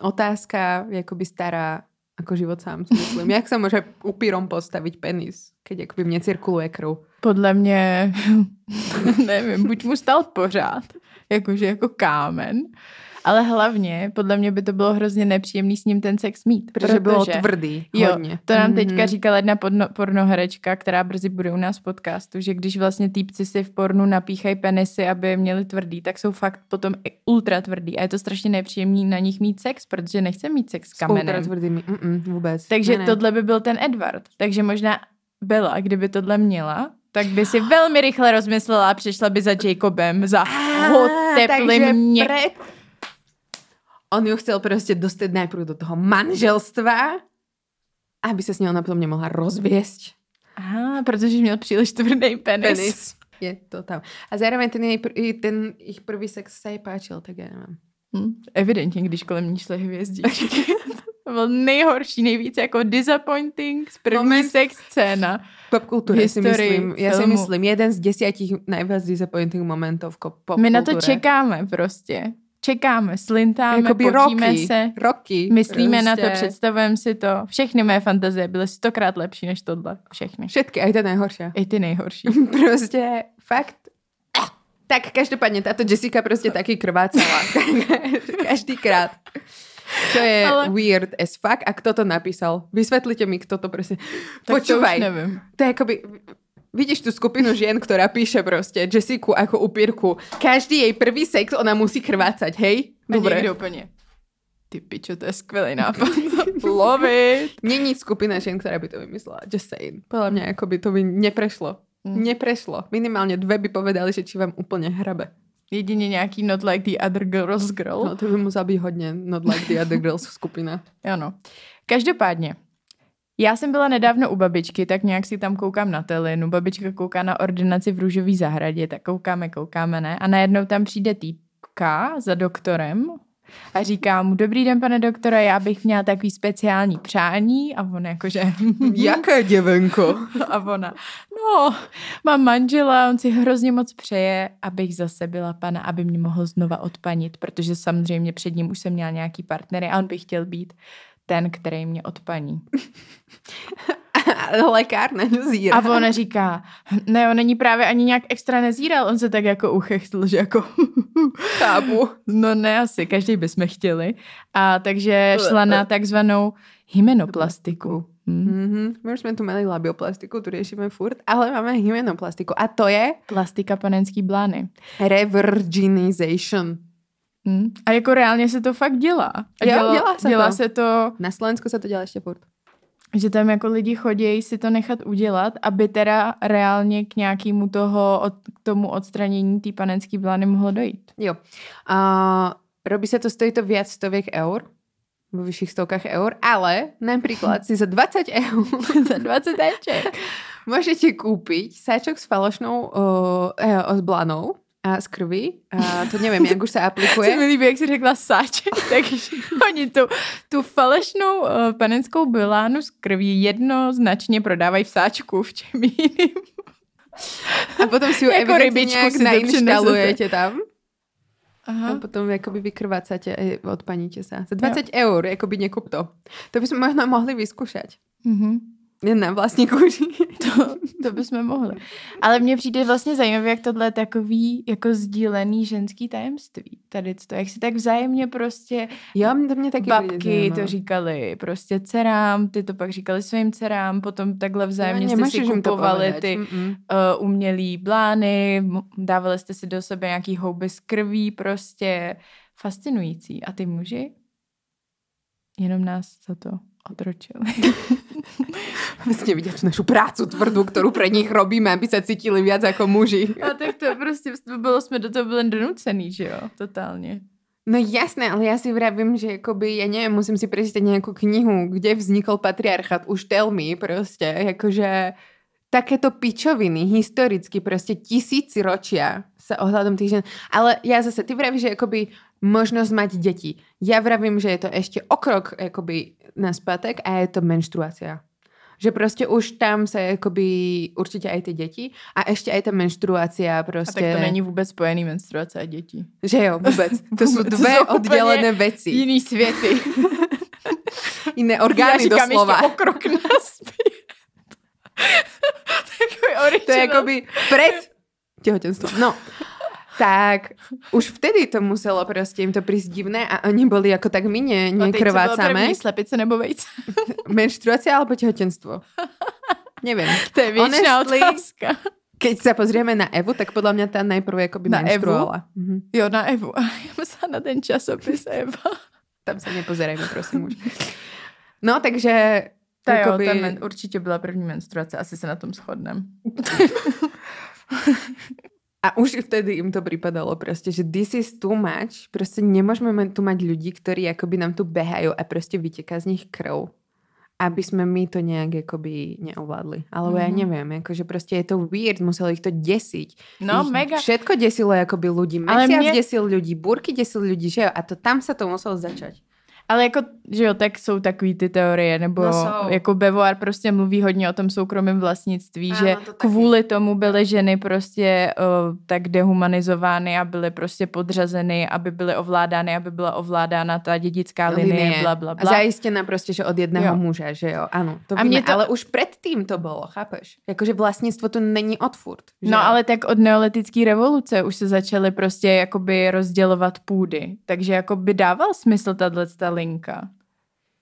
otázka jakoby stará ako život sám, si myslím. Jak sa môže upírom postaviť penis, keď akoby mne cirkuluje krv? Podle mě, nevím, buď mu stal pořád, jakože jako kámen, ale hlavně, podle mě by to bylo hrozně nepříjemný s ním ten sex mít. Protože, bylo tvrdý, Jo, hodně. to nám teďka Mhm. říkala jedna podno, pornoherečka, která brzy bude u nás v podcastu, že když vlastně týpci si v pornu napíchají penisy, aby měli tvrdý, tak jsou fakt potom i ultra tvrdý a je to strašně nepříjemný na nich mít sex, protože nechce mít sex s S ultra kamenem. tvrdými. Mm-mm, vůbec. Takže Ne, ne. tohle by byl ten Edward. Takže možná Bella, kdyby tohle měla, tak by si velmi rychle rozmyslela a přišla by za Jacobem, za ho teplým takže mě. Pre... On ju chcel prostě dostat najprv do toho manželstva, aby se s ona potom nemohla rozviesť. Aha, protože měl příliš tvrdý penis. Penis. Je to tam. A zároveň ten, jej, ten ich prvý sex se jej páčil, tak já nevím. Hm, evidentně, když kolem ní šly hvězdičky. to byl nejhorší, nejvíc jako disappointing z první Moment. sex scéna. Popkultúra si Historii myslím, ja si myslím, jeden z desiatich najviac disappointing momentov v popkultúre. My na to čekáme prostě. Čekáme, slintáme, Jakoby potíme roky, se. roky. Myslíme na to, prostě. představujeme si to. Všechny mé fantazie byly stokrát lepší než tohle. Všechny. Všetky, aj ta nejhorší. I ty nejhorší. prostě fakt. Tak každopádně tato Jessica prostě taky krvácala. Každýkrát. Čo je Ale- weird as fuck. A kto to napísal? Vysvetlite mi, kto to prostě... Tak Počúvaj. to už nevím. To je akoby... Vidíš tu skupinu žien, ktorá píše prostě Jessiku ako upírku. Každý jej prvý sex, ona musí krvácať, hej? A někdo úplně. Ty pičo, to je skvělý nápad. Love it. Není skupina žien, ktorá by to vymyslela. Just saying. Podľa mňa ako by to by neprešlo. Mm. Neprešlo. Minimálně dve by povedali, že či vám úplně hrabe. Jedině nějaký not like the other girls girl. No to by musela být hodně not like the other girls skupina. Ano. Každopádně, Já jsem byla nedávno u babičky, tak nějak si tam koukám na telinu. Babička kouká na ordinaci v růžové zahradě, tak koukáme, koukáme, ne? A najednou tam přijde týpka za doktorem a říká mu, dobrý den, pane doktore, já bych měla takový speciální přání a on jakože... Jaké děvenko? A ona, no, mám manžela, on si hrozně moc přeje, abych zase byla pana, aby mě mohl znova odpanit, protože samozřejmě před ním už jsem měla nějaký partnery a on by chtěl být ten, který mě odpaní. Lékár nezírá. A ona říká, ne, on není právě ani nějak extra nezíral, on se tak jako uchechtl, že jako chápu. No ne, asi, každý bychom chtěli. A takže šla na takzvanou hymenoplastiku. Hmm. Mm-hmm. My už jsme tu měli labioplastiku, tu řešíme furt, ale máme hymenoplastiku. A to je Plastika panenský blány. revirginization. Hmm. A jako reálně se to fakt dělá. A Jo, děla, dělá se dělá to. se to, Na Slovensku se to dělá ještě furt. že tam jako lidi chodí si to nechat udělat, aby teda reálně k nějakému toho, od, k tomu odstranění té panenské blány mohlo dojít. Jo. A robí se to, stojí to viac stoviek eur, vo vyšších stovkách eur, ale napríklad si za 20 eur Za 20 eček. môžete kúpiť sáčok s falošnou uh, uh, blanou a z krvi. A to neviem, jak už Se aplikuje. mi líbí, jak jsi řekla sáček, takže oni tu, tu falešnou uh, panenskou bylánu z krví jednoznačně prodávají v sáčku, v čem jiným. A potom si ju Jako si to nainštalujete tam. A Aha. potom akoby vykrvácate a odpaníte sa. Za 20 eur, akoby nekup to. To by sme možno mohli vyskúšať. Mhm. Jen na vlastní kůži. To, to bychom mohli. Ale mně přijde vlastně zajímavé, jak tohle je takový jako sdílený ženský tajemství. Tady to, jak si tak vzájemně prostě Jo, mě to mě taky babky to říkali prostě dcerám, ty to pak říkali svým dcerám, potom takhle vzájemně Jo, jste si kupovali ty Mm-mm. uh, umělý blány, dávali jste si do sebe nějaký houby z krví, prostě fascinující. A ty muži jenom nás za to otročili. Vlastně vidět našu prácu tvrdou, kterou pro nich robíme, aby se cítili víc jako muži. A tak to prostě bylo, jsme do toho byli donucený, že jo, totálně. No jasné, ale já si vravím, že jakoby, já nevím, musím si prečítať nějakou knihu, kde vznikl patriarchát, už tell me prostě, jakože takéto pičoviny historicky prostě tisíci ročia sa ohľadom tých žen. Ale ja zase, ty vravíš, že jakoby možnosť mať deti. Ja vravím, že je to ešte okrok jakoby naspätek a je to menštruácia. Že prostě už tam se jakoby určitě aj ty děti a ještě aj ta menštruácia A prostě. tak to není vůbec spojený menstruace a děti. Že jo, vůbec. To jsou Vůbec, to dvě jsou oddělené věci. Jiný světy. Jiné Já orgány říkám doslova. ještě krok. To je jakoby před těhotenstvím. No, tak už vtedy to muselo prostě jim to prísť divné a oni byli jako tak my ne, A nekrvácame. první, slepice nebo vejce? Menštruace alebo těhotenstvo? Nevím. To je věčná Honestly, otázka. Keď se pozrieme na Evu, tak podle mě ta najprv jakoby Na Evu? menštruovala. Mhm. Jo, na Evu. A já myslela na ten časopis Eva. Tam se nepozerajme, prosím už. No, takže Ta jo, jakoby- ta men, určitě byla první menstruace, asi se na tom shodneme. A už vtedy im to pripadalo proste, že this is too much. Proste nemôžeme tu mať ľudí, ktorí akoby nám tu behajú a proste vyteká z nich krv. Aby sme my to nejak akoby neovládli. Alebo ja Mhm. neviem, akože proste je to weird, muselo ich to desiť. No, ich mega. Všetko desilo akoby ľudí. Ale Mesiac mne- desil ľudí, burky desil ľudí, že jo? A to tam sa to muselo začať. Ale jako, že jo, tak jsou takový ty teorie, nebo No jsou. jako Bevoar prostě mluví hodně o tom soukromém vlastnictví, Ano, že to taky. kvůli tomu byly ženy prostě uh, tak dehumanizovány a byly prostě podřazeny, aby byly ovládány, aby byla ovládána ta dědická linie, bla, bla, A bla. zaistená proste, že od jedného Jo. muža, že jo? Áno, to A víme. mně to- Ale už predtým to bolo, chápeš? Jakože vlastníctvo tu není od furt. že No jo? ale tak od neolitické revoluce už se začaly prostě jakoby rozdělovat půdy. Takže jakoby dával smysl tahle ta linka.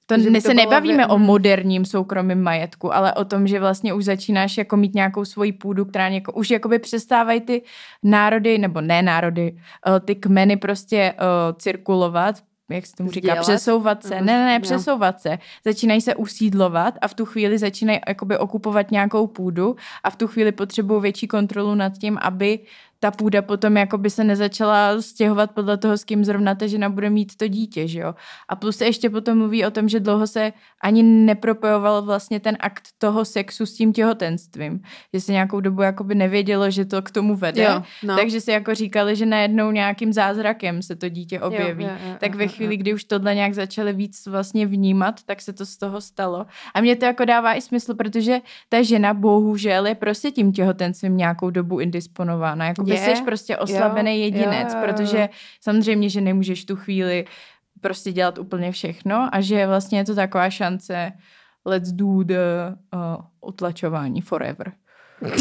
To, Že to se nebavíme o moderním soukromém majetku, ale o tom, že vlastně už začínáš jako mít nějakou svoji půdu, která něko, už jakoby přestávají ty národy, nebo ne národy, eh, ty kmeny prostě eh, cirkulovat, jak se tomu říká, Sdělat? přesouvat se. Nebo- Ne, ne, ne, přesouvat se. Začínají se usídlovat a v tu chvíli začínají jakoby okupovat nějakou půdu a v tu chvíli potřebují větší kontrolu nad tím, aby ta půda potom jako by se nezačala stěhovat podle toho, s kým zrovna ta žena bude mít to dítě, že jo. A plus se ještě potom mluví o tom, že dlouho se ani nepropojoval vlastně ten akt toho sexu s tím těhotenstvím. Že se nějakou dobu jakoby nevědělo, že to k tomu vede. Jo, no. Takže si jako říkali, že najednou nějakým zázrakem se to dítě objeví. Jo, jo, jo, tak ve chvíli, kdy už tohle nějak začali víc vlastně vnímat, tak se to z toho stalo. A mě to jako dává i smysl, protože ta žena bohužel je prostě tím těhotenstvím nějakou dobu indisponována. Jako Je, jsi prostě oslabený jo, jedinec, jo, jo, protože samozřejmě, že nemůžeš tu chvíli prostě dělat úplně všechno a že vlastně je to taková šance let's do the uh, utlačování forever.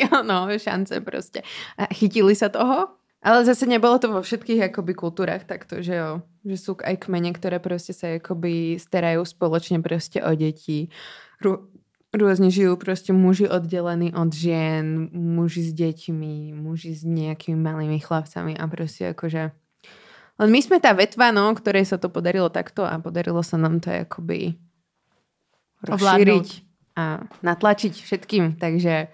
jo, no, šance prostě. A chytili sa toho? Ale zase nebolo to vo všetkých akoby kultúrach takto, že jo. Že sú aj kmene, ktoré prostě sa akoby starajú spoločne prostě o deti. Rô, rôzne žijú prostě muži oddelení od žien, muži s deťmi, muži s nejakými malými chlapcami a prostě akože... Len my sme tá vetva, no, ktorej sa to podarilo takto a podarilo sa nám to akoby rozšíriť a natlačiť všetkým, takže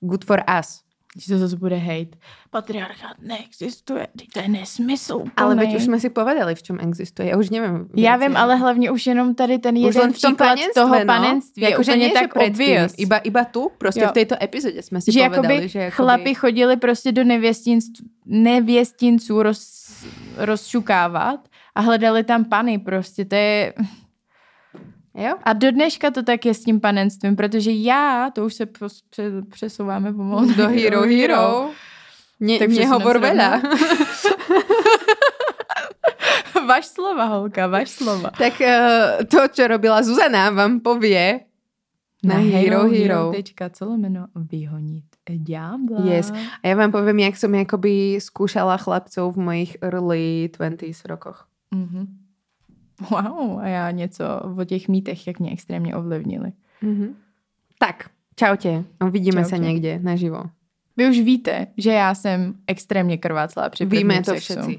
good for us. Že to zase bude hate. Patriarchát neexistuje, teď to je nesmysl. Ale úplnej. veď už jsme si povedali, v čem existuje. Já už nevím. Já vím, ale hlavně už jenom tady ten už jeden len v tom příklad toho no. panenství nie, že tak obvious. Iba, iba tu, prostě Jo. v této epizodě jsme si že povedali, jakoby že jakoby... chlapi chodili prostě do nevěstinc, nevěstinců roz, rozšukávat a hledali tam pany prostě, to je... Jo? A do dneška to tak je s tím panenstvím, protože já, to už se přesouváme pomalu Do Hero Hero. Ne, Tak přesuneme se veľa. Vaš slova, holka, vaš slova. tak uh, to, čo robila Zuzana, vám povie na, Hero Hero. Tečka, co lomeno vyhonit ďábla. Yes. A ja vám poviem, jak som jakoby skúšala chlapcov v mojich early 20s rokoch. Mhm. Wow, a já něco o těch mýtech, jak mě extrémně ovlivnili. Mhm. Tak, čaute. Vidíme Čaute. sa niekde naživo. Vy už víte, že já jsem extrémně krvácela při Víme to sexu. všetci.